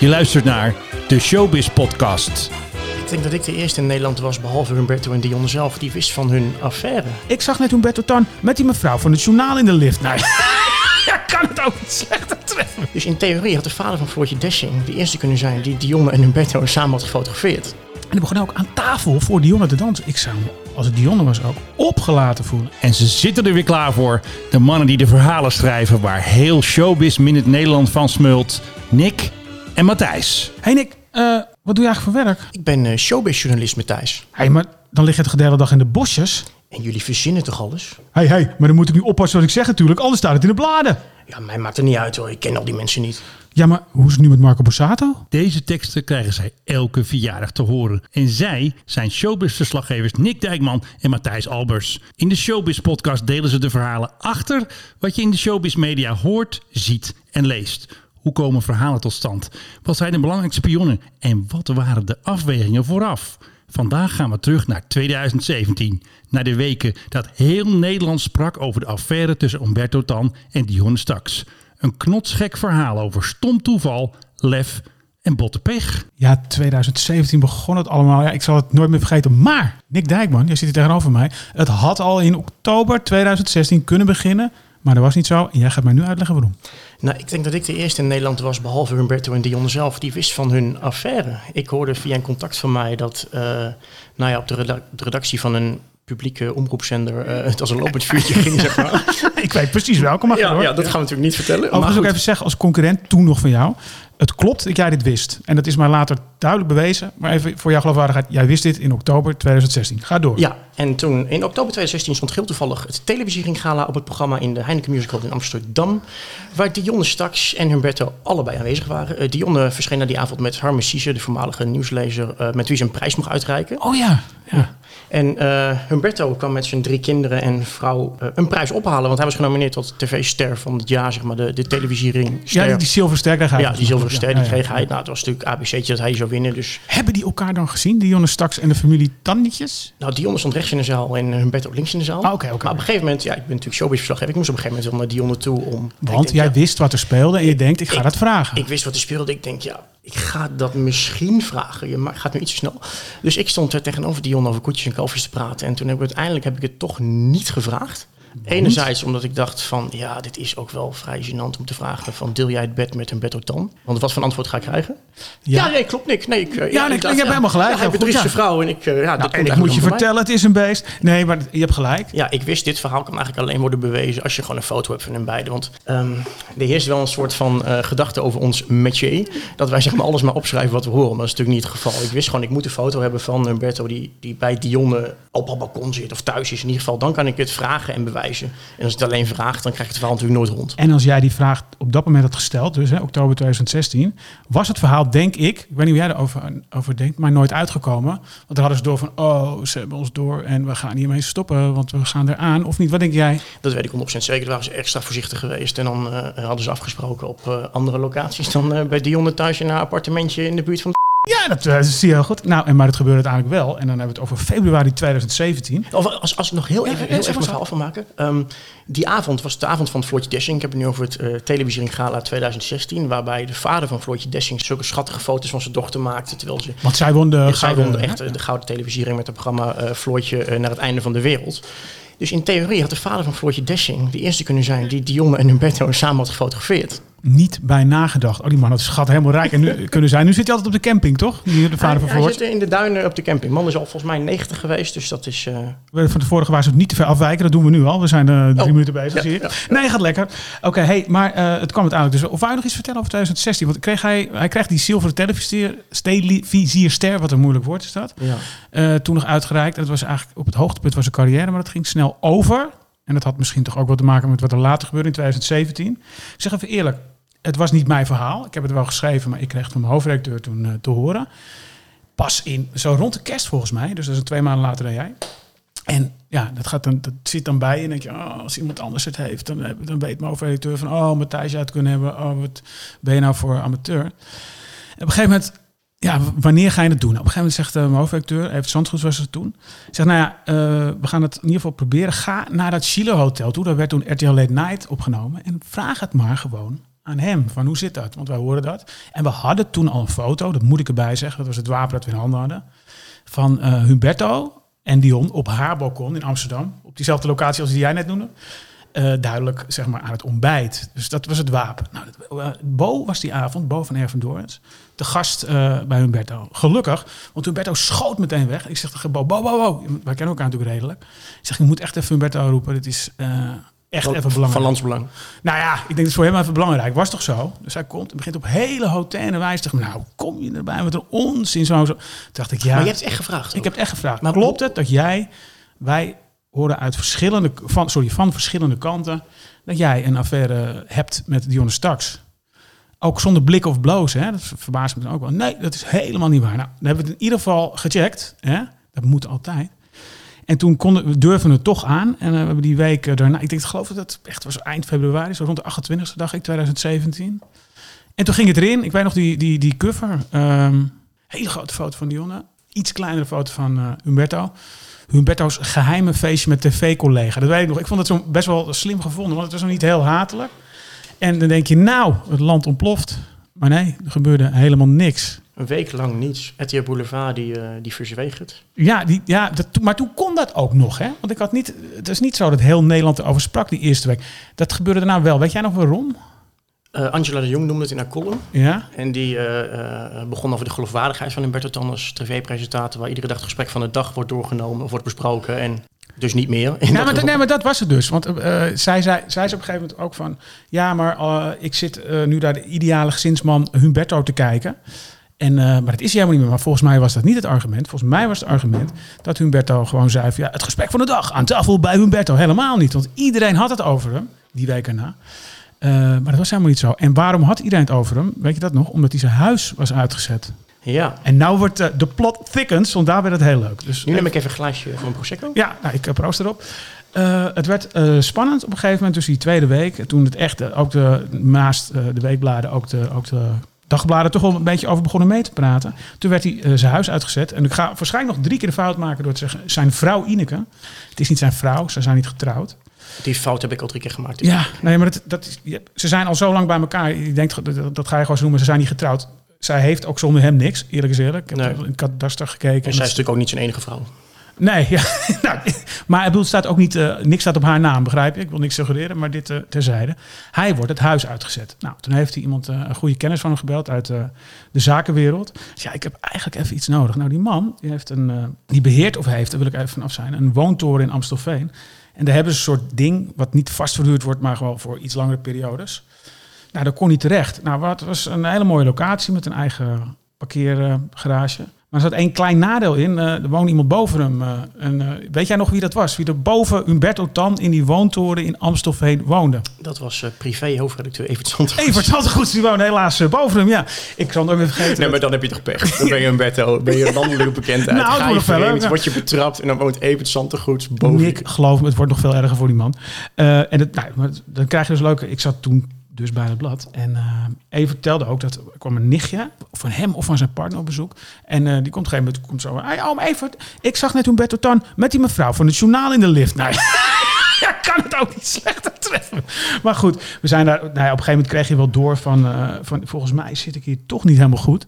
Je luistert naar de Showbiz Podcast. Ik denk dat ik de eerste in Nederland was, behalve Humberto en Dionne zelf, die wist van hun affaire. Ik zag net Humberto Tan met die mevrouw van het journaal in de lift. Nee, ja, kan het ook niet slechter treffen. Dus in theorie had de vader van Floortje Dessing de eerste kunnen zijn die Dionne en Humberto samen had gefotografeerd. En die begon ook aan tafel voor Dionne te dansen. Ik zou me, als het Dionne was, ook opgelaten voelen. En ze zitten er weer klaar voor. De mannen die de verhalen schrijven waar heel Showbiz Minute Nederland van smult. Nick en Matthijs. Hé hey Nick, eh, wat doe je eigenlijk voor werk? Ik ben eh, showbizjournalist, Matthijs. Hé, hey, maar dan lig je het de dag in de bosjes. En jullie verzinnen toch alles? Hé, hey, hey, maar dan moet ik nu oppassen wat ik zeg natuurlijk, anders staat het in de bladen. Ja, mij maakt het niet uit hoor, ik ken al die mensen niet. Ja, maar hoe is het nu met Marco Borsato? Deze teksten krijgen zij elke verjaardag te horen. En zij zijn showbiz-verslaggevers Nick Dijkman en Matthijs Albers. In de Showbiz-podcast delen ze de verhalen achter wat je in de showbiz-media hoort, ziet en leest. Hoe komen verhalen tot stand? Wat zijn de belangrijkste spionnen? En wat waren de afwegingen vooraf? Vandaag gaan we terug naar 2017. Naar de weken dat heel Nederland sprak over de affaire tussen Umberto Tan en Dionne Staks. Een knotsgek verhaal over stom toeval, lef en botte pech. Ja, 2017 begon het allemaal. Ja, ik zal het nooit meer vergeten. Maar, Nick Dijkman, jij zit hier tegenover mij. Het had al in oktober 2016 kunnen beginnen. Maar dat was niet zo. En jij gaat mij nu uitleggen waarom. Nou, ik denk dat ik de eerste in Nederland was, behalve Humberto en Dionne zelf, die wist van hun affaire. Ik hoorde via een contact van mij dat uh, nou ja, op de, redactie van een publieke omroepzender uh, het als een lopend vuurtje ging, zeg maar. ik weet precies welke, maar ja, ja, dat gaan we natuurlijk niet vertellen. Overigens ook even zeggen, als concurrent toen nog van jou. Het klopt dat jij dit wist. En dat is mij later duidelijk bewezen. Maar even voor jouw geloofwaardigheid. Jij wist dit in oktober 2016. Ga door. Ja, en toen in oktober 2016 stond heel toevallig het televisiering-gala op het programma in de Heineken Musical in Amsterdam. Waar Dionne Staks en Humberto allebei aanwezig waren. Uh, Dionne verscheen na die avond met Harme Siese, de voormalige nieuwslezer, uh, met wie ze een prijs mocht uitreiken. Oh ja, ja. En uh, Humberto kwam met zijn drie kinderen en vrouw een prijs ophalen. Want hij was genomineerd tot tv-ster van het jaar, zeg maar, de, de televisiering. Ja, die, die zilverster kreeg hij. Ja, die zilverster ja, die kreeg hij. Nou, het was natuurlijk ABC'tje dat hij zou winnen. Dus. Hebben die elkaar dan gezien, Dionne Staks en de familie Tannetjes? Nou, Dionne stond rechts in de zaal en Humberto links in de zaal. Ah, okay, okay. Maar op een gegeven moment, ja, ik ben natuurlijk showbizverslaggever. Ik moest op een gegeven moment naar Dionne toe om... Want denk, jij ja, wist wat er speelde en je denkt, ik ga ik, dat vragen. Ik wist wat er speelde. Ik denk, ja, ik ga dat misschien vragen. Je gaat nu iets te snel. Dus ik stond er tegenover Dion over koetjes en kalfjes te praten. En toen heb ik uiteindelijk heb ik het toch niet gevraagd. Enerzijds omdat ik dacht van, ja, dit is ook wel vrij gênant om te vragen van, deel jij het bed met een bed dan? Want wat voor antwoord ga ik krijgen? Ja, ja nee, klopt Nick. Nee, ik, ja, ja, nee, ik, dacht, ik heb ja, helemaal gelijk. Ja, hij bedriegt zijn vrouw en ik, uh, ja, nou, en ik moet je vertellen, het is een beest. Nee, maar je hebt gelijk. Ja, ik wist, dit verhaal kan eigenlijk alleen worden bewezen als je gewoon een foto hebt van hen beiden. Want um, er heerst wel een soort van uh, gedachte over ons métier, dat wij zeg maar alles maar opschrijven wat we horen. Maar dat is natuurlijk niet het geval. Ik wist gewoon, ik moet een foto hebben van Humberto die, die bij Dionne op het balkon zit of thuis is in ieder geval. Dan kan ik het vragen en bewijzen. En als het alleen vraagt, dan krijg je het verhaal natuurlijk nooit rond. En als jij die vraag op dat moment had gesteld, dus hè, oktober 2016, was het verhaal, denk ik, ik weet niet hoe jij erover over denkt, maar nooit uitgekomen. Want dan hadden ze door van, oh, ze hebben ons door en we gaan hiermee stoppen, want we gaan eraan. Of niet, wat denk jij? Dat weet ik 100% zeker. Daar waren ze extra voorzichtig geweest. En dan uh, hadden ze afgesproken op uh, andere locaties dan uh, bij Dionne thuis in haar appartementje in de buurt van... Ja, dat, dat zie je heel goed. Nou, en, maar het gebeurde uiteindelijk wel. En dan hebben we het over februari 2017. Of als, als ik nog heel even, ja, heel even mijn verhaal van maken. Um, die avond was de avond van Floortje Dessing. Ik heb het nu over het uh, televisiering gala 2016. Waarbij de vader van Floortje Dessing zulke schattige foto's van zijn dochter maakte. Terwijl ze, Want zij won de, ja, zij won de, echt, de gouden televisiering met het programma uh, Floortje naar het einde van de wereld. Dus in theorie had de vader van Floortje Dessing de eerste kunnen zijn die Dionne en Humberto samen had gefotografeerd. Niet bij nagedacht. Oh, die man, dat schat helemaal rijk en nu, kunnen zijn. Nu zit hij altijd op de camping, toch? Hier, de vader hij, van. Hij zit in de duinen op de camping. Man is al volgens mij 90 geweest, dus dat is... Uh... We van de vorige waarschuwing niet te ver afwijken. Dat doen we nu al. We zijn uh, drie oh. minuten bezig, ja, zie je. Ja, ja. Nee, gaat lekker. Oké, okay, hey, maar uh, het kwam uiteindelijk dus... Of wou je nog iets vertellen over 2016? Want kreeg hij, hij krijgt die zilveren televizierster, wat een moeilijk woord is dat. Ja. toen nog uitgereikt. En het was eigenlijk op het hoogtepunt van zijn carrière, maar dat ging snel over. En dat had misschien toch ook wel te maken met wat er later gebeurde in 2017. Ik zeg even eerlijk, het was niet mijn verhaal. Ik heb het wel geschreven, maar ik kreeg het van mijn hoofdredacteur toen uh, te horen. Pas in, zo rond de kerst volgens mij. Dus dat is twee maanden later dan jij. En ja, dat, gaat dan, dat zit dan bij je. En denk je, oh, als iemand anders het heeft, dan, dan weet mijn hoofdredacteur van... Oh, Matthijs, had kunnen hebben. Oh, wat ben je nou voor amateur? Op een gegeven moment ja, wanneer ga je het doen? Op een gegeven moment zegt uh, mijn hoofdredacteur, even Zandgoed was het toen, zegt, nou ja, uh, we gaan het in ieder geval proberen. Ga naar dat Chile Hotel toe, daar werd toen RTL Late Night opgenomen en vraag het maar gewoon aan hem. Van hoe zit dat? Want wij hoorden dat. En we hadden toen al een foto, dat moet ik erbij zeggen. Dat was het wapen dat we in handen hadden. Van eh, Humberto en Dion op haar balkon in Amsterdam. Op diezelfde locatie als die jij net noemde. Eh, duidelijk zeg maar aan het ontbijt. Dus dat was het wapen. Nou, dat- eh, Bo was die avond, Bo van Erven Dorens, de gast eh, bij Humberto. Gelukkig, want Humberto schoot meteen weg. Ik zeg tegen Bo, Bo, Bo, Bo. Wij kennen elkaar natuurlijk redelijk. Ik zeg, je moet echt even Humberto roepen. Dit is echt even belangrijk. Van landsbelang. Nou ja, ik denk dat het voor hem even belangrijk was toch zo. Dus hij komt en begint op hele hautaine wijze Nou, kom je erbij met een onzin zo. zo. Toen dacht ik, ja, Maar je hebt het echt gevraagd. ik heb het echt gevraagd. Maar klopt het dat jij, wij horen uit verschillende, van, sorry, van verschillende kanten, dat jij een affaire hebt met Dionne Staks? Ook zonder blik of blozen, hè? dat verbaast me dan ook wel. Nee, dat is helemaal niet waar. Nou, dan hebben we het in ieder geval gecheckt. Hè? Dat moet altijd. En toen konden we durven het toch aan. En eh, we hebben die week eh, daarna, ik denk, ik geloof dat het echt was eind februari, zo rond de 28e dag ik, 2017. En toen ging het erin. Ik weet nog die, die, die cover. ehm, hele grote foto van Dionne. Iets kleinere foto van eh, Humberto. Humberto's geheime feestje met tv-collega. Dat weet ik nog. Ik vond het zo best wel slim gevonden, want het was nog niet heel hatelijk. En dan denk je, nou, het land ontploft. Maar nee, er gebeurde helemaal niks. Een week lang niets. RTL Boulevard, die, eh, die verzweeg het. Ja, die, ja dat, maar toen kon dat ook nog, hè? Want ik had niet, het is niet zo dat heel Nederland erover sprak die eerste week. Dat gebeurde daarna wel. Weet jij nog waarom? Eh, Angela de Jong noemde het in haar column. Ja? En die eh, eh, begon over de geloofwaardigheid van Humberto Tan als tv-presentator... waar iedere dag het gesprek van de dag wordt doorgenomen of wordt besproken. En dus niet meer. Nee dat maar, dat- geval. nee, maar dat was het dus. Want zij, zei, zij zei op een gegeven moment ook van... Ja, maar ik zit nu naar de ideale gezinsman Humberto te kijken. En, maar dat is hij helemaal niet meer. Maar volgens mij was dat niet het argument. Volgens mij was het argument dat Humberto gewoon zei... Van, ja, het gesprek van de dag aan tafel bij Humberto. Helemaal niet. Want iedereen had het over hem, die week erna. Eh, maar dat was helemaal niet zo. En waarom had iedereen het over hem? Weet je dat nog? Omdat hij zijn huis was uitgezet. Ja, En nou wordt eh, de plot thickens, want daar werd het heel leuk. Dus nu neem ik even een glaasje van Prosecco. ja, nou, ik eh, proost erop. Het werd spannend op een gegeven moment, dus die tweede week. Toen het echt, ook de, naast de weekbladen, ook de, ook de dagbladen toch wel een beetje over begonnen mee te praten. Toen werd hij zijn huis uitgezet. En ik ga waarschijnlijk nog drie keer de fout maken door te zeggen, zijn vrouw Ineke. Het is niet zijn vrouw, ze zijn niet getrouwd. Die fout heb ik al drie keer gemaakt. Ja, nee, maar dat, dat ze zijn al zo lang bij elkaar. Je denkt, dat, dat, ga je gewoon zo noemen, ze zijn niet getrouwd. Zij heeft ook zonder hem niks, eerlijk is eerlijk. Ik heb Nee. in kadaster gekeken. En zij is natuurlijk ook niet zijn enige vrouw. Nee, ja, nou, maar ik bedoel, staat ook niet, eh, niks staat op haar naam, begrijp je? Ik wil niks suggereren, maar dit eh, terzijde. Hij wordt het huis uitgezet. Nou, toen heeft hij iemand, eh, een goede kennis van hem gebeld uit de zakenwereld. Dus ja, ik heb eigenlijk even iets nodig. Nou, die man, die, heeft een, die beheert of heeft, daar wil ik even vanaf zijn, een woontoren in Amstelveen. En daar hebben ze een soort ding, wat niet vast verhuurd wordt, maar gewoon voor iets langere periodes. Nou, daar kon hij terecht. Nou, wat was een hele mooie locatie met een eigen parkeergarage. Maar er zat één klein nadeel in. eh, er woonde iemand boven hem. eh, en, eh, weet jij nog wie dat was? Wie er boven Humberto Tan in die woontoren in Amstelveen woonde? Dat was eh, privé hoofdredacteur Evert Zandvoort. Evert Zantegoeds, die woonde helaas boven hem. Ja, ik zal het nooit meer vergeten. Nee, maar dan heb je toch pech. Dan ben je Humberto, ben je een landelijke bekendheid. Nou, het Ga wordt je vreemd, ja. word je betrapt en dan woont Evert Zantegoeds boven je. Nick, geloof me, het wordt nog veel erger voor die man. Eh, en het, nou, dan krijg je dus leuke... Ik zat toen dus bij het blad. En eh Even vertelde ook dat er kwam een nichtje van hem of van zijn partner op bezoek. En eh, die komt op een gegeven moment komt zo... Hey, Evert, ik zag net Humberto Tan met die mevrouw van het journaal in de lift. Nou, kan het ook niet slechter treffen. Maar goed, we zijn daar... Nou ja, op een gegeven moment kreeg je wel door van, eh, van... Volgens mij zit ik hier toch niet helemaal goed.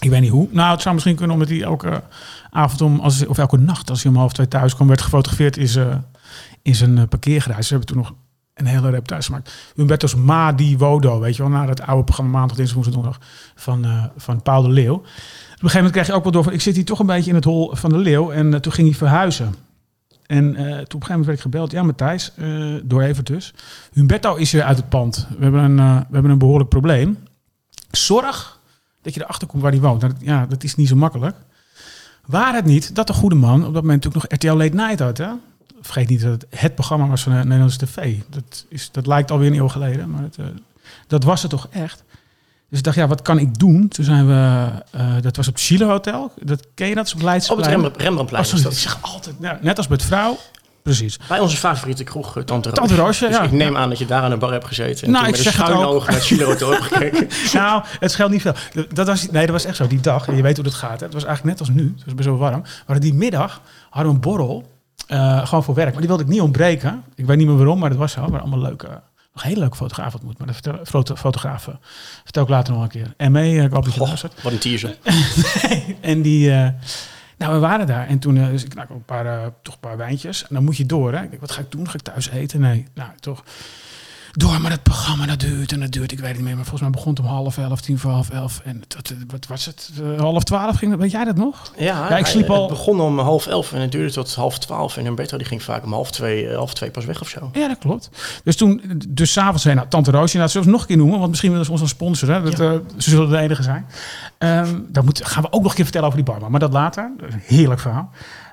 Ik weet niet hoe. Nou, het zou misschien kunnen omdat hij elke avond als, of elke nacht als hij om half twee thuis kwam, werd gefotografeerd in zijn, in zijn parkeergarage. Ze hebben toen nog een hele reportage gemaakt. Humberto's Ma di Wodo, weet je wel, na dat oude programma Maandag, Dinsdag, Woensdag, Donderdag van, eh, van Paul de Leeuw. Op een gegeven moment kreeg je ook wel door van, ik zit hier toch een beetje in het hol van de Leeuw. En eh, toen ging hij verhuizen. En eh, toen op een gegeven moment werd ik gebeld. Ja, Matthijs, door Evert dus. Humberto is weer uit het pand. We hebben een, we hebben een behoorlijk probleem. Zorg dat je erachter komt waar hij woont. Nou, dat, ja, dat is niet zo makkelijk. Waar het niet dat de goede man op dat moment natuurlijk nog RTL Late Night had. Hè? Vergeet niet dat het het programma was van de Nederlandse tv. Dat, is, dat lijkt alweer een eeuw geleden, maar het, eh, dat was het toch echt. Dus ik dacht, ja, wat kan ik doen? Toen zijn we, eh, dat was op het Chile Hotel. Dat ken je dat? Dat is op Op het. Rembrandt- Rembrandtplein. Oh, sorry, ik zeg altijd, net als met vrouw. Precies. Bij onze favoriete kroeg, eh, Tante Roos. Tante Roosje, Dus ja. ik neem aan dat je daar aan een bar hebt gezeten. En Nou, toen ik met een zeg het schuine ook. ogen naar Chile Hotel gekeken. Nou, het scheelt niet veel. Dat was, nee, dat was echt zo. Die dag, en je weet hoe dat gaat. Hè. Het was eigenlijk net als nu. Het was best wel warm. Maar die middag hadden we een borrel. Eh, gewoon voor werk. Maar die wilde ik niet ontbreken. Ik weet niet meer waarom, maar dat was zo. Maar allemaal leuke, Nog hele leuke fotograaf ontmoet. Maar dat vertel, foto, fotograaf eh, vertel ik later nog een keer. En mee, ik hoop dat je wat een teaser. En die, eh, nou, we waren daar. En toen, eh, dus ik nou, een paar, eh, toch een paar wijntjes. En dan moet je door, hè. Ik denk, wat ga ik doen? Ga ik thuis eten? Nee, nou, toch. Door, maar dat programma, dat duurt en dat duurt. Ik weet het niet meer, maar volgens mij begon het om half elf, tien voor half elf. En dat, eh, wat was het? Eh, half twaalf ging dat. Weet jij dat nog? Ja, Ja, ik sliep al- Het begon om half elf en het duurde tot half twaalf. En Humberto die ging vaak om half twee, eh, half twee pas weg of zo. Ja, dat klopt. Dus toen, dus s'avonds zei nou, Tante Roosje, nou, zullen we ze nog een keer noemen, want misschien willen ze ons een sponsor. Hè? Dat, Ja. ze zullen de enige zijn. Ehm dan moet, gaan we ook nog een keer vertellen over die barman, maar dat later. Dat is een heerlijk verhaal.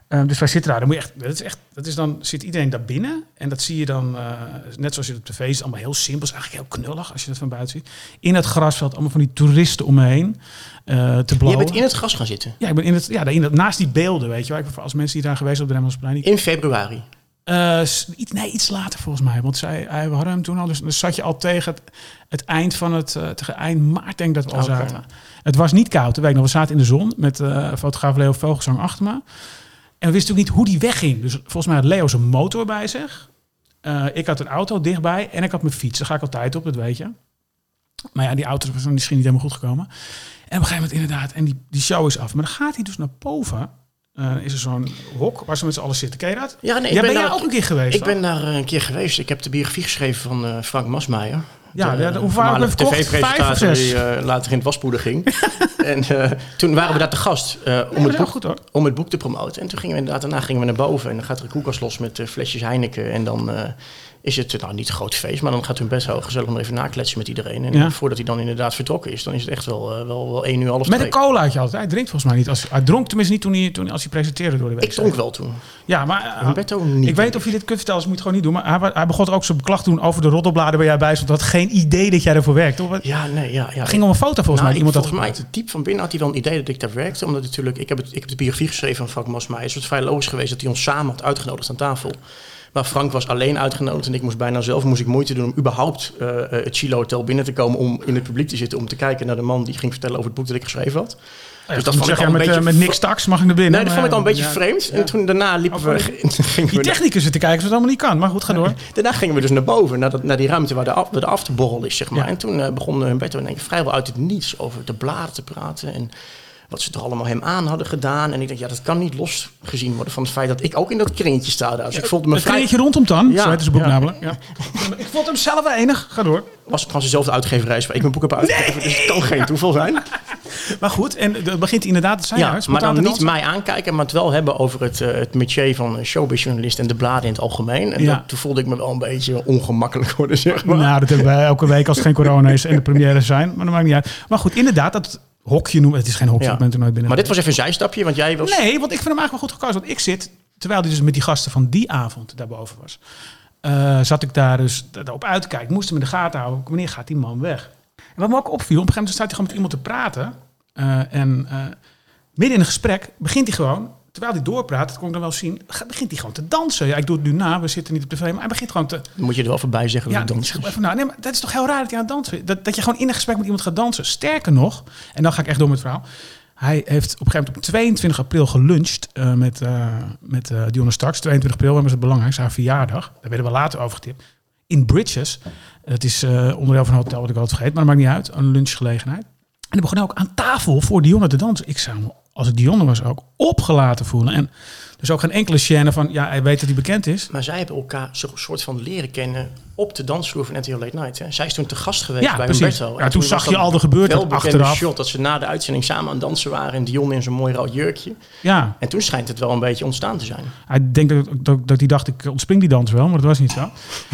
Ehm, dus wij zitten daar. Dan moet je echt, dat is echt, dat is dan zit iedereen daar binnen en dat zie je dan, eh, net zoals je op tv is, allemaal heel simpel, is eigenlijk heel knullig als je dat van buiten ziet. In het grasveld, allemaal van die toeristen om me heen eh, te Je bent in het gras gaan zitten. Ja, ik ben in het, ja, in naast die beelden, weet je wel. Als mensen die daar geweest op de Remmelsplein, die In februari. eh, iets, nee, iets later volgens mij. Want zij, hij, we hadden hem toen al. Dus dan zat je al tegen het, het eind van het... tegen eind maart denk ik dat we al Oh, zaten. Het was niet koud. Nog, we zaten in de zon met fotograaf Leo Vogelsang achter me. En we wisten ook niet hoe die wegging. Dus volgens mij had Leo zijn motor bij zich. Eh, ik had een auto dichtbij en ik had mijn fiets. Daar ga ik altijd op, dat weet je. Maar ja, die auto was dan misschien niet helemaal goed gekomen. En op een gegeven moment inderdaad, en die, die show is af. Maar dan gaat hij dus naar boven. Eh, is er zo'n hok waar ze met z'n allen zitten. Ken je dat? Ja, nee, ik ben ben jij daar- ook een keer geweest? Ik ben daar eh, een keer geweest. Ik heb de biografie geschreven van Frank Masmeijer. Ja, De, hoe vaak heb je voormalige verkocht? Die eh, later in het waspoeder ging. en eh, toen waren we daar te gast eh, om, het boek, goed, hoor. om het boek te promoten. En toen gingen we inderdaad, daarna gingen we naar boven. En dan gaat er een koelkast los met flesjes Heineken. En dan is het, nou niet een groot feest, maar dan gaat hun best wel gezellig nog even nakletsen met iedereen. En Ja. voordat hij dan inderdaad vertrokken is, dan is het echt wel, eh, wel, wel één uur, half Met een cola had je altijd. Hij drinkt volgens mij niet. Als, hij dronk tenminste niet toen hij, toen, als hij presenteerde door de week. Ik dronk wel toen. Ja, maar Humberto niet. ik weet of je dit kunt vertellen, dus moet je het gewoon niet doen. Maar hij, begon ook zijn klacht doen over de roddelbladen waar jij bij stond. Had geen idee dat jij ervoor werkte. Of het Ja, nee, ja. ja. ging om een foto volgens Nou, mij. Iemand had volgens mij, gemaakt. diep van binnen had hij wel een idee dat ik daar werkte. Omdat natuurlijk, ik heb, het, ik heb de biografie geschreven van Frank het is vrij logisch geweest dat hij ons samen had uitgenodigd aan tafel. Maar Frank was alleen uitgenodigd en ik moest bijna zelf moest ik moeite doen om überhaupt eh, eh, het Chilo Hotel binnen te komen om in het publiek te zitten. Om te kijken naar de man die ging vertellen over het boek dat ik geschreven had. Ja, dat dat vond ik al een met, eh, beetje met niks tax mag ik naar binnen. Nee, dat vond ik al een beetje Ja. vreemd. En toen daarna liepen Oh, we, gingen Die technicus zitten kijken, het allemaal niet kan. Maar goed, ga door. Daarna gingen we dus naar boven, naar, dat, naar die ruimte waar de, af, waar de afterborrel is, zeg maar. Ja. En toen eh, begon Humberto in één vrijwel uit het niets over de bladen te praten. En wat ze toch allemaal hem aan hadden gedaan. En ik denk, ja, dat kan niet losgezien worden van het feit dat ik ook in dat kringetje sta daar. Dus ik voelde me Een vrij... kringetje rondom dan. Ja, Zo heet boek ja. namelijk. Ja. ik vond hem zelf wel enig. Ga door. Was het trouwens dezelfde uitgeverij waar ik mijn boek heb uitgegeven. Dus het kan geen toeval zijn. Maar goed, en dan begint inderdaad te zijn. Ja, maar dan niet dansen. mij aankijken, maar het wel hebben over het, eh, het métier van showbizjournalist en de bladen in het algemeen. En Ja. dat, toen voelde ik me wel een beetje ongemakkelijk worden, zeg maar. Nou, dat hebben wij elke week als het geen corona is en de premières zijn. Maar dat maakt niet uit. Maar goed, inderdaad, dat hokje noemen. Het is geen hokje, Ja. ik ben er nooit binnen. Maar dit was even een zijstapje, want jij was... Nee, want ik vind hem eigenlijk wel goed gekozen. Want ik zit, terwijl hij dus met die gasten van die avond daarboven was, eh, zat ik daar dus op uit te kijken. Moest hem in de gaten houden. Wanneer gaat die man weg? En wat me ook opviel, op een gegeven moment staat hij gewoon met iemand te praten. eh, en eh, midden in een gesprek begint hij gewoon, terwijl hij doorpraat, dat kon ik dan wel zien, begint hij gewoon te dansen. Ja, ik doe het nu na, we zitten niet op tv, maar hij begint gewoon te... Dan moet je er wel voorbij zeggen Ja, dat het ik dans zeg is. even, nou, nee, maar dat is toch heel raar dat hij aan het dansen is. Dat, dat je gewoon in een gesprek met iemand gaat dansen. Sterker nog, en dan ga ik echt door met het verhaal. Hij heeft op een gegeven moment op 22 april geluncht eh, met, met Dionne Starks. 22 april was het belangrijkste, haar verjaardag. Daar werden we later over getipt. In Bridges. Het is eh, onderdeel van een hotel wat ik altijd vergeet, maar dat maakt niet uit. Een lunchgelegenheid. En dan begon ook aan tafel voor Dionne te dansen. Ik zou me, als het Dionne was, ook opgelaten voelen. En dus ook geen enkele scène van, ja, hij weet dat hij bekend is. Maar zij hebben elkaar zo'n soort van leren kennen op de dansvloer van RTL Late Night. Hè. Zij is toen te gast geweest Ja, bij precies. Humberto. Ja, En toen zag je al de gebeurtenis achteraf. shot dat ze na de uitzending samen aan het dansen waren. En Dion in zijn mooi rood jurkje. Ja, En toen schijnt het wel een beetje ontstaan te zijn. Hij denkt dat, dat, dat hij dacht, ik ontspring die dans wel, maar dat was niet zo.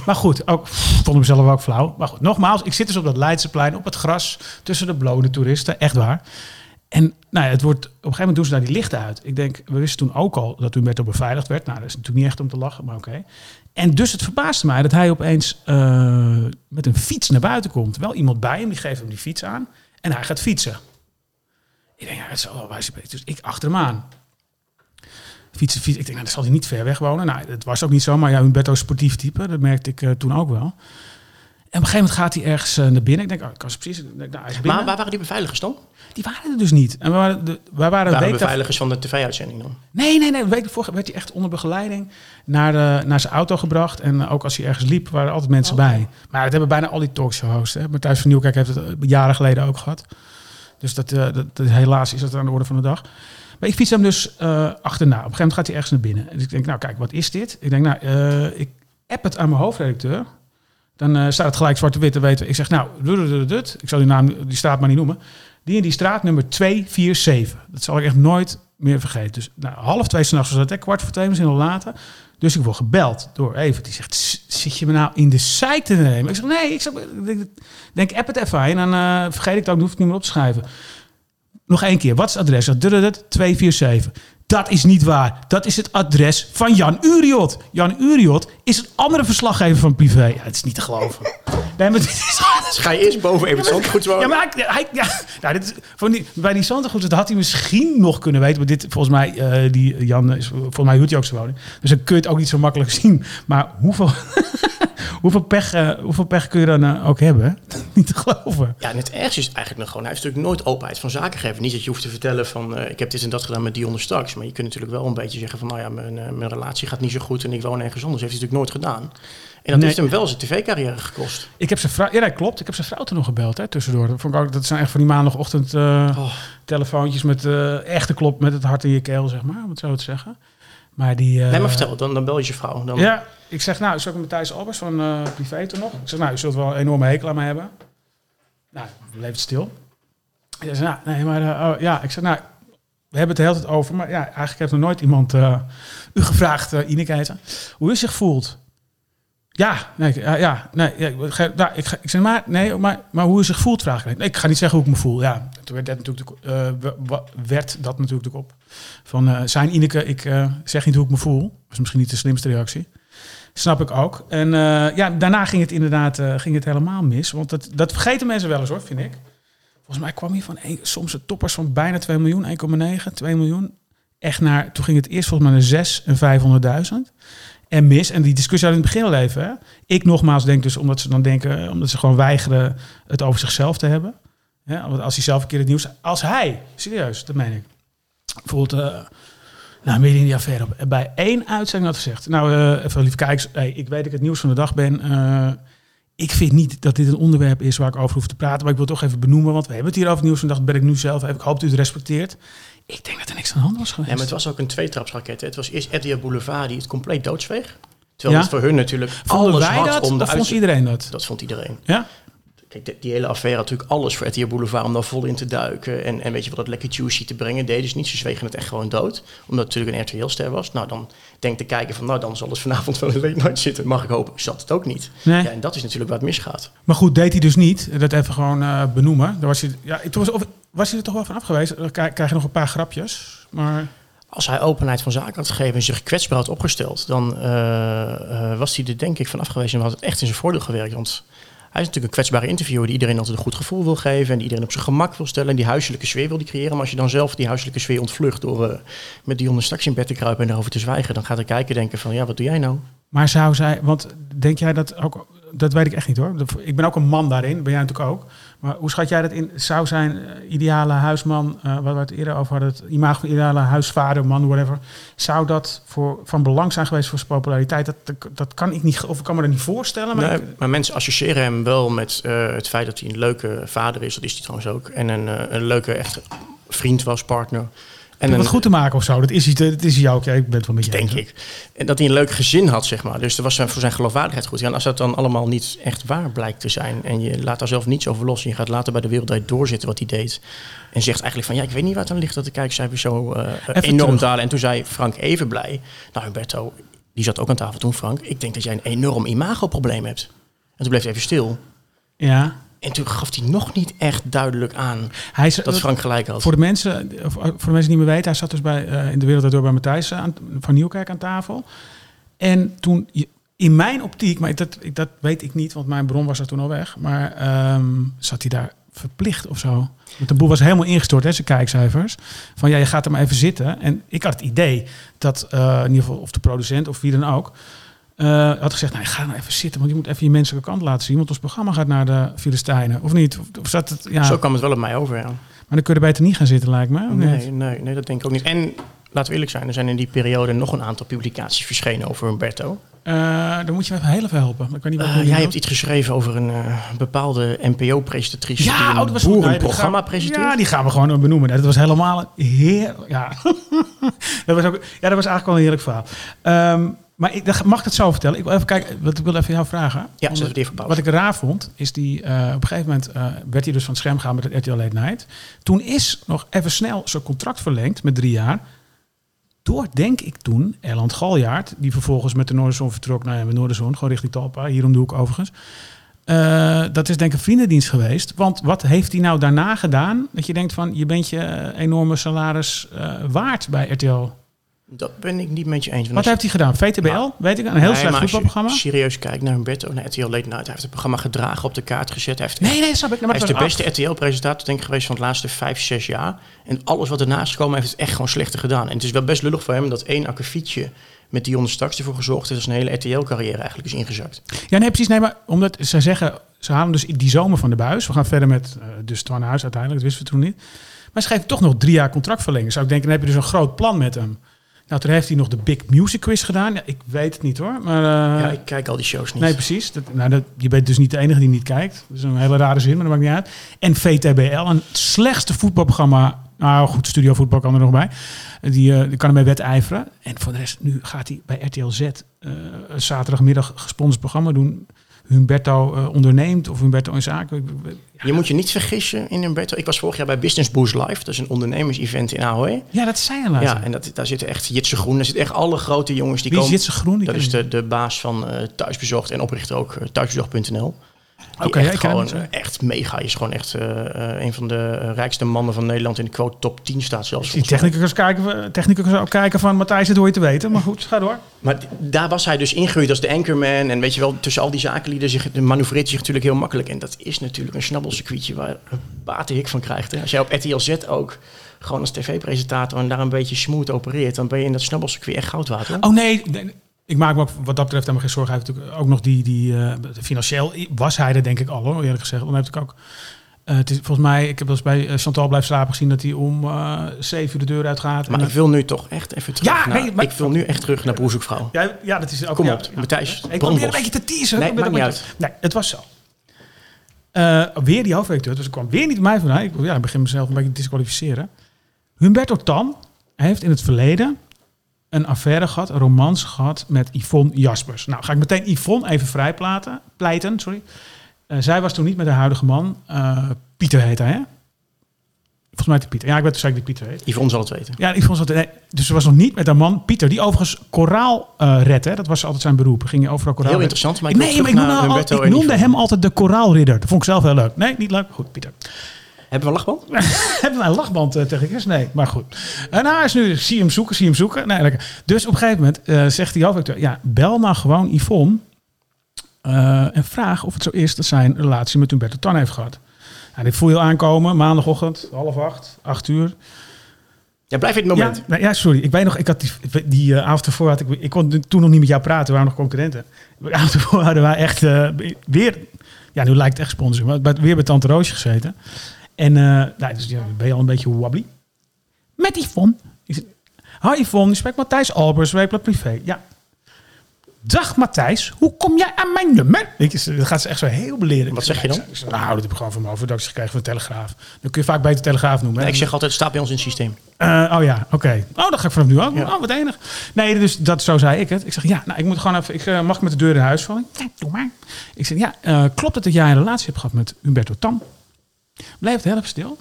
Maar goed, ook, ik vond hem zelf ook flauw. Maar goed, nogmaals, ik zit dus op dat Leidseplein, op het gras, tussen de blode toeristen, echt waar. En nou ja, het wordt, op een gegeven moment doen ze daar die lichten uit. Ik denk, we wisten toen ook al dat Humberto beveiligd werd. Nou, dat is natuurlijk niet echt om te lachen, maar oké. En dus het verbaasde mij dat hij opeens eh, met een fiets naar buiten komt. Wel iemand bij hem, die geeft hem die fiets aan. En hij gaat fietsen. Ik denk, ja, het zal wel wijze Dus ik achter hem aan. Fietsen, fietsen. Ik denk, nou, dat zal hij niet ver weg wonen. Nou, het was ook niet zo, maar ja, Humberto is sportief type. Dat merkte ik eh, toen ook wel. En op een gegeven moment gaat hij ergens eh, naar binnen. Ik denk, oh, ik kan ze precies. Nou, hij is binnen. Maar waar waren die beveiligers dan? Die waren er dus niet. En we waren, de, wij waren een Waren week daarvoor- beveiligers van de tv-uitzending dan? Nee, nee, nee. Een week ervoor werd hij echt onder begeleiding naar, de, naar zijn auto gebracht. En ook als hij ergens liep, waren er altijd mensen Oh. bij. Maar dat hebben bijna al die talkshow-hosts. hè. Matthijs van Nieuwkerk heeft het eh, jaren geleden ook gehad. Dus dat, eh, dat, dat- helaas is dat aan de orde van de dag. Maar ik fiets hem dus eh, achterna. Op een gegeven moment gaat hij ergens naar binnen. En ik denk, nou kijk, wat is dit? Ik denk, nou, eh, ik app het aan mijn hoofdredacteur. Dan eh, staat het gelijk zwart-wit te weten. Ik zeg, nou, dut. ik zal die naam, die straat maar niet noemen. Die in die straat nummer 247. Dat zal ik echt nooit meer vergeten. Dus nou, half twee s'nachts was dat, hè, kwart voor twee, misschien al later. Dus ik word gebeld door even. Die zegt, "S- zit je me nou in de site te nemen? Ik zeg, nee, ik denk, app het even. En dan eh, vergeet ik het ook, dan hoef ik het niet meer op te schrijven. Nog één keer, wat is het adres? Dat dut, dut, 247. Dat is niet waar. Dat is het adres van Jan Uriot. Jan Uriot is een andere verslaggever van Privé. Ja, het is niet te geloven. Nee, maar dit is... Dus ga je eerst boven even het zandgoed wonen? Ja, maar hij, ja, nou, dit, is- van die, bij die Zandergoed, dat had hij misschien nog kunnen weten. Maar dit, volgens mij, eh, die Jan, is, volgens mij huurt hij ook zijn woning. Dus dan kun je het ook niet zo makkelijk zien. Maar hoeveel, hoeveel, pech, eh, hoeveel pech kun je dan eh, ook hebben? niet te geloven. Ja, en het ergste is eigenlijk nog gewoon, hij heeft natuurlijk nooit openheid van zaken gegeven. Niet dat je hoeft te vertellen van, eh, ik heb dit en dat gedaan met Dion straks. Maar je kunt natuurlijk wel een beetje zeggen van, nou ja, mijn, mijn relatie gaat niet zo goed en ik woon ergens anders. heeft hij natuurlijk nooit gedaan. En dat Nee. heeft hem wel zijn tv-carrière gekost. Ik heb zijn vrouw, ja, dat klopt. Ik heb zijn vrouw toen nog gebeld, hè, tussendoor. Dat, vond ik ook, dat zijn echt van die maandagochtend Oh. telefoontjes met eh, echte klop, met het hart in je keel, zeg maar, om het zo te zeggen. Maar die... eh, nee, maar vertel, dan, dan bel je je vrouw. Dan, Ja, ik zeg nou, is ook met Matthijs Albers van eh Privé toen nog. Ik zeg nou, je zult wel een enorme hekel aan me hebben. Nou, leeft stil. Ik zeg nou, nee, maar eh, oh, ja, ik zeg nou, we hebben het de hele tijd over, maar ja, eigenlijk heeft nog nooit iemand eh, u gevraagd, uh, Ineke heet hoe u zich voelt. Ja, nee, ja, nee, ik ik, zeg maar, nee, maar, maar hoe u zich voelt, vraag ik. Ik ga niet zeggen hoe ik me voel. Ja, toen werd dat natuurlijk, de- eh, werd dat natuurlijk op. Van eh, zijn Ineke, ik eh, zeg niet hoe ik me voel. Dat is misschien niet de slimste reactie. Snap ik ook. En eh, ja, daarna ging het inderdaad eh, ging het helemaal mis. Want dat, dat vergeten mensen wel eens hoor, vind ik. Volgens mij kwam hij van een, soms de toppers van bijna 2 miljoen, 1,9, 2 miljoen. Echt naar, toen ging het eerst volgens mij naar 6 en 500.000. En mis. En die discussie hadden in het begin al even. Hè? Ik nogmaals denk dus omdat ze dan denken, eh, omdat ze gewoon weigeren het over zichzelf te hebben. Want als hij zelf een keer het nieuws, als hij, serieus, dat meen ik. Bijvoorbeeld, eh nou, midden in die affaire, op- bij één uitzending had gezegd. Nou, eh, even lieve kijkers, hey, ik weet dat ik het nieuws van de dag ben. Eh, ik vind niet dat dit een onderwerp is waar ik over hoef te praten, maar ik wil het toch even benoemen, want we hebben het hier over het nieuws van de dag. Ben ik nu zelf. Ik hoop dat u het respecteert. Ik denk dat er niks aan de hand was geweest. Ja, maar het was ook een tweetrapsraket. hè. Het was eerst Etihad Boulevard die het compleet doodsveeg. Terwijl Ja? het voor hun natuurlijk Vonden alles wij had dat? om de of vond iedereen dat? Dat vond iedereen. Ja? Kijk, de- die hele affaire had natuurlijk alles voor Etihad Boulevard om daar vol in te duiken. En, en weet je wat, dat lekker juicy te brengen. Deden ze niet, ze zwegen het echt gewoon dood. Omdat het natuurlijk een RTL-ster was. Nou, dan denkt de kijker van, nou, dan zal het vanavond wel een late night zitten. Mag ik hopen. Zat het ook niet. Nee. Ja, en dat is natuurlijk waar het misgaat. Maar goed, deed hij dus niet. Dat even gewoon eh, benoemen. Daar was hij, ja, toen was, of, was hij er toch wel van af geweest? Dan krijg krijg je nog een paar grapjes. Maar Als hij openheid van zaken had gegeven en zich kwetsbaar had opgesteld, dan eh, eh, was hij er denk ik van afgewezen en had het echt in zijn voordeel gewerkt. Want hij is natuurlijk een kwetsbare interviewer die iedereen altijd een goed gevoel wil geven en die iedereen op zijn gemak wil stellen en die huiselijke sfeer wil die creëren. Maar als je dan zelf die huiselijke sfeer ontvlucht door eh, met Dionne straks in bed te kruipen en daarover te zwijgen, dan gaat de kijker denken van ja, wat doe jij nou? Maar zou zij, want denk jij dat ook, dat weet ik echt niet hoor. Ik ben ook een man daarin, ben jij natuurlijk ook. Maar hoe schat jij dat in? Zou zijn eh, ideale huisman, eh wat we het eerder over hadden, het imago van ideale huisvader, man, whatever. Zou dat voor, van belang zijn geweest voor zijn populariteit? Dat, dat, kan ik niet, of ik kan me dat niet voorstellen. Maar Nee, ik- maar mensen associëren hem wel met eh, het feit dat hij een leuke vader is, dat is hij trouwens ook. En een, een leuke echt vriend was, partner. En om een, het goed te maken of zo. Dat is hij, dat is hij ook. Ja, ik ben het wel met je denk ik. En dat hij een leuk gezin had, zeg maar. Dus er was zijn- voor zijn geloofwaardigheid goed. Ja, en als dat dan allemaal niet echt waar blijkt te zijn... en je laat daar zelf niets over los... en je gaat later bij de Wereldrijd doorzitten wat hij deed... en zegt eigenlijk van... ja, ik weet niet waar het aan ligt dat de kijkcijfers zo eh, enorm terug. dalen. En toen zei Frank even blij... nou, Humberto, die zat ook aan tafel toen, Frank... ik denk dat jij een enorm imagoprobleem hebt. En toen bleef hij even stil. Ja. En toen gaf hij nog niet echt duidelijk aan... Hij is, dat Frank gelijk had. Voor de mensen, of voor de mensen die meer weten, hij zat dus bij, eh, in de wereld door bij Matthijs eh, aan, van Nieuwkerk aan tafel. En toen, in mijn optiek, maar dat, dat weet ik niet, want mijn bron was er toen al weg. Maar ehm, zat hij daar verplicht of zo? Want de boel was helemaal ingestort, hè, zijn kijkcijfers. Van ja, je gaat er maar even zitten. En ik had het idee dat, eh, in ieder geval, of de producent of wie dan ook, eh, had gezegd, nou, ga nou even zitten, want je moet even je menselijke kant laten zien. Want ons programma gaat naar de Filistijnen, of niet? Of, of zat het, ja. Zo kwam het wel op mij over, ja. Maar dan kun je er beter niet gaan zitten, lijkt me. Nee, nee, nee, dat denk ik ook niet. En laten we eerlijk zijn, er zijn in die periode nog een aantal publicaties verschenen over Humberto. Eh, dan moet je me even heel even helpen. Ik weet niet wat Eh, jij doet. hebt iets geschreven over een bepaalde NPO-presentatrice Ja, die oh, een dat was. Nee, boerenprogramma gaan- presenteert. Ja, die gaan we gewoon benoemen. Dat was helemaal een heer. Ja, dat was ook. Ja, dat was eigenlijk wel een heerlijk verhaal. Ehm, maar ik mag ik het zo vertellen? Ik wil even kijken. Wat ik wil even jou vragen. Ja, Omdat- even. Wat ik raar vond, is die eh, op een gegeven moment eh, werd hij dus van het scherm gegaan met het RTL Late Night. Toen is nog even snel zijn contract verlengd met drie jaar. Door, denk ik toen, Erland Galjaard, die vervolgens met de Noorderzon vertrok naar de Noorderzon, gewoon richting Talpa, hier om de hoek overigens. Eh, dat is denk ik een vriendendienst geweest. Want wat heeft hij nou daarna gedaan? Dat je denkt van, je bent je enorme salaris waard bij RTL. Dat ben ik niet met je eens. Wat heeft hij gedaan? VTBL, Nou, weet ik, een heel Nee, slecht maar als je voetbalprogramma. serieus kijkt naar Humberto, naar RTL Late Night. Hij heeft het programma gedragen, op de kaart gezet. Hij heeft, Nee, nee, snap ik. Maar hij is de beste RTL-presentator denk ik geweest van de laatste vijf, zes jaar. En alles wat ernaast gekomen heeft het echt gewoon slechter gedaan. En het is wel best lullig voor hem dat één akkefietje met Dionne Straks ervoor gezorgd heeft dat zijn hele RTL-carrière eigenlijk is ingezakt. Ja, nee, precies. Nee, maar omdat ze zeggen, ze halen dus die zomer van de buis. We gaan verder met uh, dus Twan Huis uiteindelijk, dat wisten we toen niet. Maar ze geven toch nog drie jaar contract verlengen. Zou ik denken, dan heb je dus een groot plan met hem. Nou, toen heeft hij nog de Big Music Quiz gedaan. Ja, ik weet het niet hoor. Maar, uh, ja, ik kijk al die shows niet. Nee, precies. Dat, nou, dat, je bent dus niet de enige die niet kijkt. Dat is een hele rare zin, maar dat maakt niet uit. En VTBL, een slechtste voetbalprogramma. Nou goed, Studio Voetbal kan er nog bij. Die, uh, die kan ermee wedijveren. En voor de rest, nu gaat hij bij RTL Z uh, zaterdagmiddag gesponsord programma doen. Humberto uh, onderneemt of Humberto in zaken. Ja. Je moet je niet vergissen in Humberto. Ik was vorig jaar bij Business Boost Live. Dat is een ondernemers-event in AOE. Ja, dat zei je laatst. Ja, en dat, daar zitten echt Jitse Groen. Daar zitten echt alle grote jongens die Wie komen. is Jitse Groen? Die dat is de, de baas van uh, Thuisbezorgd en oprichter ook uh, thuisbezorgd.nl. Oké, okay, echt gewoon echt mega. Is gewoon echt uh, een van de rijkste mannen van Nederland in de quote top 10 staat zelfs. Die technicus kijken, technicus ook kijken van Matthijs, dat hoor je te weten. Maar goed, ga door. Maar daar was hij dus ingegroeid als de anchorman. En weet je wel, tussen al die zakenlieden zich, manoeuvreert hij zich natuurlijk heel makkelijk. En dat is natuurlijk een snabbelcircuitje waar een batenhik van krijgt. Hè. Als jij op RTL Z ook gewoon als tv-presentator en daar een beetje smooth opereert, dan ben je in dat snabbelcircuit echt goudwater. Oh nee, ik maak me ook wat dat betreft helemaal geen zorgen. Hij heeft natuurlijk ook nog die, die uh, financieel was hij er denk ik al hoor, eerlijk gezegd. Dan heb ik ook, uh, het is volgens mij, ik heb wel eens bij uh, Chantal blijven slapen gezien dat hij om uh, zeven uur de deur uitgaat. Maar ik wil nu toch echt even terug Ja, naar, nee, maar- ik wil nu echt terug naar Broerzoekvrouw. Ja, ja, dat is ook. Kom ja, op, ja. Matthijs, Ik probeer een beetje te teasen. Nee, maakt het was zo. Eh, weer die hoofdredacteur, dus ik kwam weer niet bij mij vandaan. Ik, ja, ik begin mezelf een beetje te disqualificeren. Humberto Tan heeft in het verleden een affaire gehad, een romance gehad met Yvonne Jaspers. Nou, ga ik meteen Yvonne even vrijplaten, pleiten, sorry. Eh, zij was toen niet met haar huidige man. Eh, Pieter heet hij, hè? Volgens mij hij Pieter. Ja, ik weet zeker dat Pieter heet. Yvonne zal het weten. Ja, Yvonne zat, nee, dus ze was nog niet met haar man Pieter, die overigens koraal uh, redt. Hè? Dat was altijd zijn beroep. Ging overal koraal Heel redden. interessant, maar ik nee, maar ik noemde, al- ik hem altijd de koraalridder. Dat vond ik zelf heel leuk. Nee, niet leuk. Goed, Pieter. Hebben we een lachband? Hebben wij een lachband uh, tegen Chris? Nee, maar goed. En hij is nu, zie hem zoeken, zie hem zoeken. Nee, lekker. Dus op een gegeven moment uh, zegt die hoofdacteur, ja, bel nou gewoon Yvonne uh, en vraag of het zo is dat zij een relatie met Humberto Tan heeft gehad. Nou, dit voel je aankomen, maandagochtend, half acht, acht uur. Ja, blijf in het moment. Ja, nou, ja, sorry. Ik weet nog, ik had die, die uh, avond ervoor had ik, ik kon toen nog niet met jou praten, we waren nog concurrenten. De avond ervoor hadden wij echt uh, weer, ja, nu lijkt het echt sponsor, maar weer bij Tante Roosje gezeten. En uh, nou, dus ja, ben je al een beetje wobbly. Met Yvonne. Ik zeg, Hi Yvonne, je spreekt Matthijs Albers, Weekblad Privé. Ja. Dag Matthijs, hoe kom jij aan mijn nummer? Weet je, dan gaat ze echt zo heel beleren. Wat zeg je dan? Ik zeg, nou, dat heb ik gewoon van mijn overdacht gekregen van de Telegraaf. Dan kun je vaak beter Telegraaf noemen. Nee, ik zeg altijd, staat bij ons in het systeem. Uh, oh ja, oké. Okay. Oh, dat ga ik vanaf nu ook. Ja. Oh, wat enig. Nee, dus dat, zo zei ik het. Ik zeg, ja, nou, ik moet gewoon even... Ik, uh, mag ik met de deur in huis vallen? Ja, doe maar. Ik zeg, ja, uh, klopt het dat jij een relatie hebt gehad met Humberto Tam? Blijf het stil.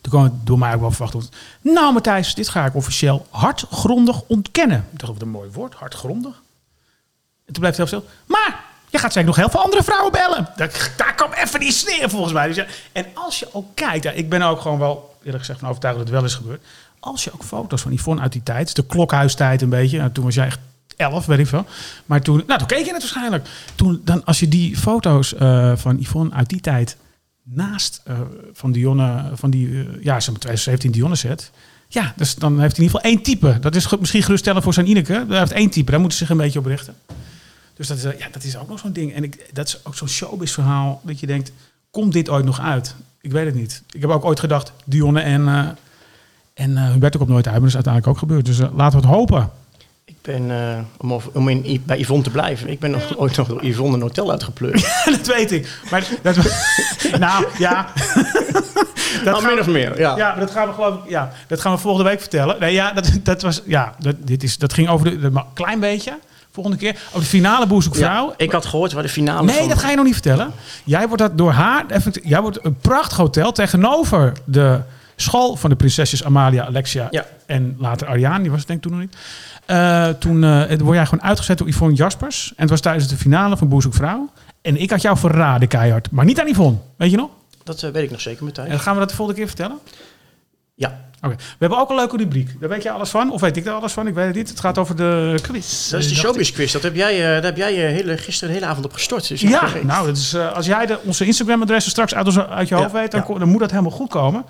Toen kwam het door mij ook wel verwacht. Nou, Matthijs, dit ga ik officieel hardgrondig ontkennen. Ik dacht, wat een mooi woord, hardgrondig. En toen bleef het heel stil. Maar je gaat zeker nog heel veel andere vrouwen bellen. Daar, daar kwam even die sneer volgens mij. Dus ja, en als je ook kijkt, ja, ik ben ook gewoon wel eerlijk gezegd van overtuigd dat het wel is gebeurd. Als je ook foto's van Yvonne uit die tijd, de klokhuistijd een beetje. Nou, toen was jij echt elf, weet ik veel. Maar toen, nou, toen keek je het waarschijnlijk. Toen, dan, als je die foto's uh, van Yvonne uit die tijd naast uh, van Dionne, van die, uh, ja, zeg maar 2017 Dionne zet. Ja, dus dan heeft hij in ieder geval één type. Dat is misschien geruststellend voor zijn Ineke. Hij heeft één type, daar moeten ze zich een beetje op richten. Dus dat is, eh, ja, dat is ook nog zo'n ding. En ik, dat is ook zo'n showbiz verhaal dat je denkt, komt dit ooit nog uit? Ik weet het niet. Ik heb ook ooit gedacht, Dionne en, en eh Huberto komt nooit uit. Maar dat is uiteindelijk ook gebeurd. Dus laten we het hopen. Ben, eh, om, om in, bij Yvonne te blijven, ik ben nog, ooit nog door Yvonne een hotel uitgepleurd. dat weet ik. Maar dat, nou, ja. dat nou, gaan min we- of meer, ja. Dat gaan we geloof ik. Ja, dat gaan we volgende week vertellen. Nee, ja, dat, dat was. Ja, dat, dit is, dat ging over een klein beetje. Volgende keer over de finale boezekvrouw. Ja, ik had gehoord waar de finale Nee, van... dat ga je nog niet vertellen. Jij wordt dat door haar. effect- Jij wordt een prachtig hotel tegenover de school van de prinsesjes Amalia, Alexia Ja. en later Ariane. Die was het denk ik toen nog niet. Eh, toen eh, word jij gewoon uitgezet door Yvonne Jaspers. En het was tijdens de finale van Boezekvrouw. En ik had jou verraden keihard. Maar niet aan Yvonne. Weet je nog? Dat eh, weet ik nog zeker, En Matthijs. dan gaan we dat de volgende keer vertellen. Ja, Oké. We hebben ook een leuke rubriek. Daar weet jij alles van? Of weet ik daar alles van? Ik weet het niet. Het gaat over de quiz. dat is de showbiz quiz. Dat heb jij, daar heb jij hele, gisteren de hele avond op gestort. Dus Ja, nou, dat is, als jij de, onze Instagram-adressen straks uit, onze- uit je Ja, hoofd weet, dan, ja. dan moet dat helemaal goed komen.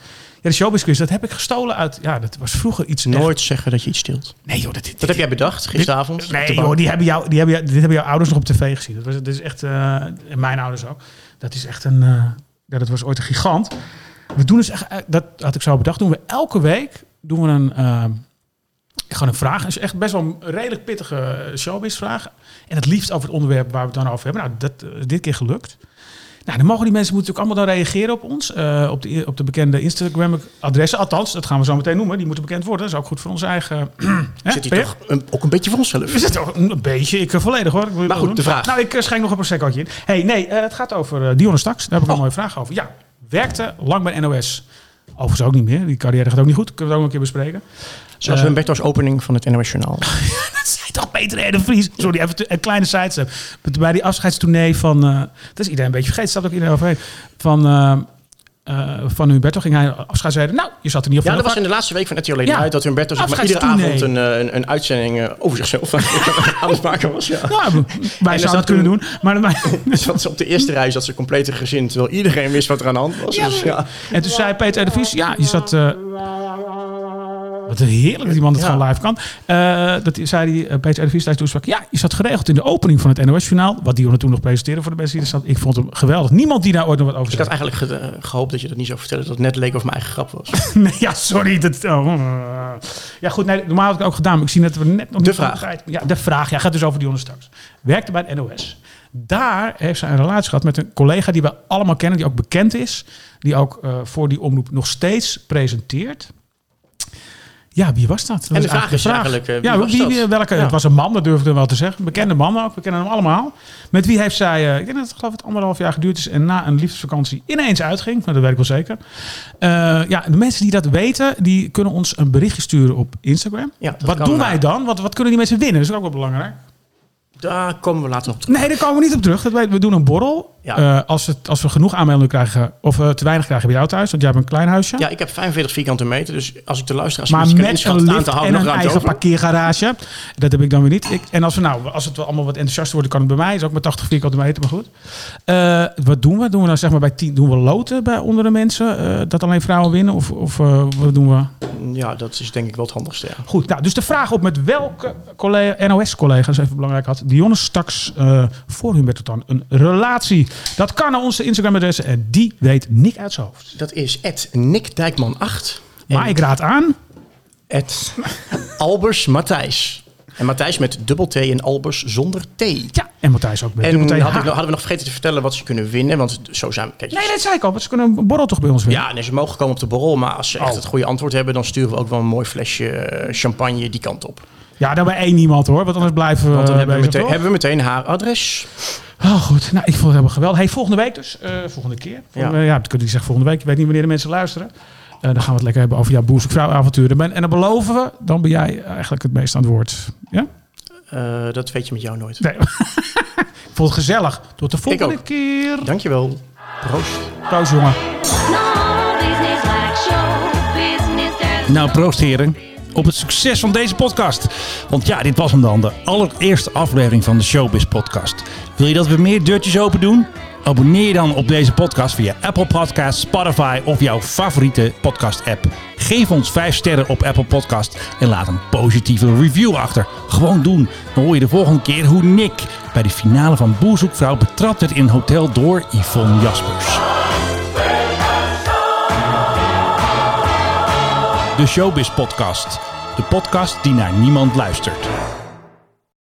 De showbiz quiz, dat heb ik gestolen uit... Ja, dat was vroeger iets... echt- Nooit zeggen dat je iets stilt. Nee joh, dat, dit, Dat heb jij bedacht gisteravond. de Nee joh, die hebben jou, die hebben, jou- dit hebben jouw ouders nog op tv gezien. Dat, was, dat is echt... eh, mijn ouders ook. Dat is echt een... eh, ja, dat was ooit een gigant. We doen dus echt... eh, Dat had ik zo bedacht. Doen we elke week... Doen we een... eh, gewoon een vraag. Is echt best wel een redelijk pittige showbiz-vraag. En het liefst over het onderwerp waar we het dan over hebben. Nou, dat is dit keer gelukt. Nou, dan mogen die mensen moeten natuurlijk allemaal dan reageren op ons. eh, op, de, op de bekende Instagram-adressen. Althans, dat gaan we zo meteen noemen. Die moeten bekend worden. Dat is ook goed voor onze eigen... Hè? Zit hij je- toch een- ook een beetje voor onszelf? is het toch een beetje? Ik eh, volledig hoor. Ik Maar goed, de vraag. Nou, ik eh, schenk nog een proseccootje in. Hey, nee, eh, het gaat over eh, Dionne Staks. Daar heb ik Oh. een mooie vraag over. Ja, werkte lang bij NOS. Overigens ook niet meer. Die carrière gaat ook niet goed. Kunnen we het ook nog een keer bespreken. Zoals Eh, Humberto's opening van het NOS Journaal. Dat toch Peter R. de Vries. Sorry, even een kleine sidestep. Bij die afscheidstournee van... eh, dat is iedereen een beetje vergeten. Staat ook iedereen overheen. Van... eh eh, van Humberto ging hij afscheid zeiden. Nou, je zat er niet op Ja, dat was in de laatste week van RTL Late Ja. Night dat Humberto zeg maar, iedere avond een, een, een uitzending over zichzelf aan het maken was. Ja. wij zouden zat het kunnen doen. Maar, maar Dus dat ze op de eerste rij zat ze compleet gezin, terwijl iedereen wist wat er aan de hand was. Ja, Dus, ja. En toen zei Peter de Vries, ja, je zat... wat heerlijk dat die man het Ja. gewoon live kan. Eh, dat zei die, eh, de Vries tijdens toespraak. Ja, je zat geregeld in de opening van het NOS-journaal. Wat Dionne toen nog presenteerde voor de mensen die er zat. Ik vond hem geweldig. Niemand die daar ooit nog wat over Ik had zei. eigenlijk ge- eh, gehoopt dat je dat niet zou vertellen, dat het net leek of mijn eigen grap was. Nee, ja, sorry. Dat, oh, eh. ja, goed. Nee, normaal had ik het ook gedaan. Maar ik zie dat we net nog De niet vraag. Ja, de vraag. Ja, gaat dus over Dionne straks. Werkte bij het NOS. Daar heeft zij een relatie gehad met een collega die we allemaal kennen. Die ook bekend is. Die ook voor die omroep nog steeds presenteert. Ja, wie was dat? dat En de vraag is eigenlijk, eh, wie ja, was wie, wie- welke, Ja. Het was een man, dat durfde ik wel te zeggen. Bekende man ook. We kennen hem allemaal. Met wie heeft zij, eh, ik denk dat het geloof ik anderhalf jaar geduurd is. En na een liefdesvakantie ineens uitging. Nou, dat weet ik wel zeker. Eh, ja, de mensen die dat weten, die kunnen ons een berichtje sturen op Instagram. Ja, wat doen eh, wij dan? Wat, wat kunnen die mensen winnen? Dat is ook wel belangrijk. Daar komen we later nog op terug. Nee, daar komen we niet op terug. Dat weet, we doen een borrel. Ja. Eh, als, het, als we genoeg aanmeldingen krijgen, of eh, te weinig krijgen bij jou thuis, want jij hebt een klein huisje. Ja, ik heb 45 vierkante meter, dus als ik de luisteraars maar een beetje kan met een het lift aantal en nog een eigen over. parkeergarage. Dat heb ik dan weer niet. Ik, en als we nou, als het wel allemaal wat enthousiaster wordt, kan het bij mij. Is ook met 80 vierkante meter, maar goed. Eh, wat doen we? Doen we dan zeg maar bij 10, doen we loten bij onder de mensen? eh, dat alleen vrouwen winnen? Of, of wat doen we? Ja, dat is denk ik wel het handigste. Ja. Goed, nou, dus de vraag op met welke collega, NOS-collega's, even belangrijk had, Dionne straks voor Humberto dan een relatie. Dat kan naar onze Instagram-adres en die weet Nick uit zijn hoofd. Dat is Nick Dijkman 8. Maar ik raad aan, Het Albers Matthijs. En Matthijs met dubbel T en Albers zonder T. ja, en Matthijs ook met En dubbel T, had ik, hadden we nog vergeten te vertellen wat ze kunnen winnen. Want zo zijn we. Nee, dat zei ik al, want ze kunnen een borrel toch bij ons winnen. Ja, ze mogen komen op de borrel. Maar als ze echt Oh. het goede antwoord hebben, dan sturen we ook wel een mooi flesje eh, champagne die kant op. Ja, dan bij één iemand hoor, want anders blijven we Want dan hebben we, meteen, hebben we meteen haar adres. Oh, goed. Nou, ik vond het helemaal geweldig. Hey, volgende week dus. eh, volgende keer. Volgende, Ja. ja. dat kun je zeggen volgende week. Je weet niet wanneer de mensen luisteren. Eh, dan gaan we het lekker hebben over jouw boer vrouw avonturen. En dan beloven we, dan ben jij eigenlijk het meest aan het woord. Ja? Eh, dat weet je met jou nooit. Nee. ik vond het gezellig. Tot de volgende ook. keer. Dankjewel. Proost. Proost, jongen. Nou, proost heren. Op het succes van deze podcast. Want ja, dit was hem dan, de allereerste aflevering van de Showbiz podcast. Wil je dat we meer deurtjes open doen? Abonneer je dan op deze podcast via Apple Podcasts, Spotify of jouw favoriete podcast-app. Geef ons 5 sterren op Apple Podcast en laat een positieve review achter. Gewoon doen. Dan hoor je de volgende keer hoe Nick bij de finale van Boerzoekvrouw betrapt werd in hotel door Yvonne Jaspers. De Showbiz Podcast. De podcast die naar niemand luistert.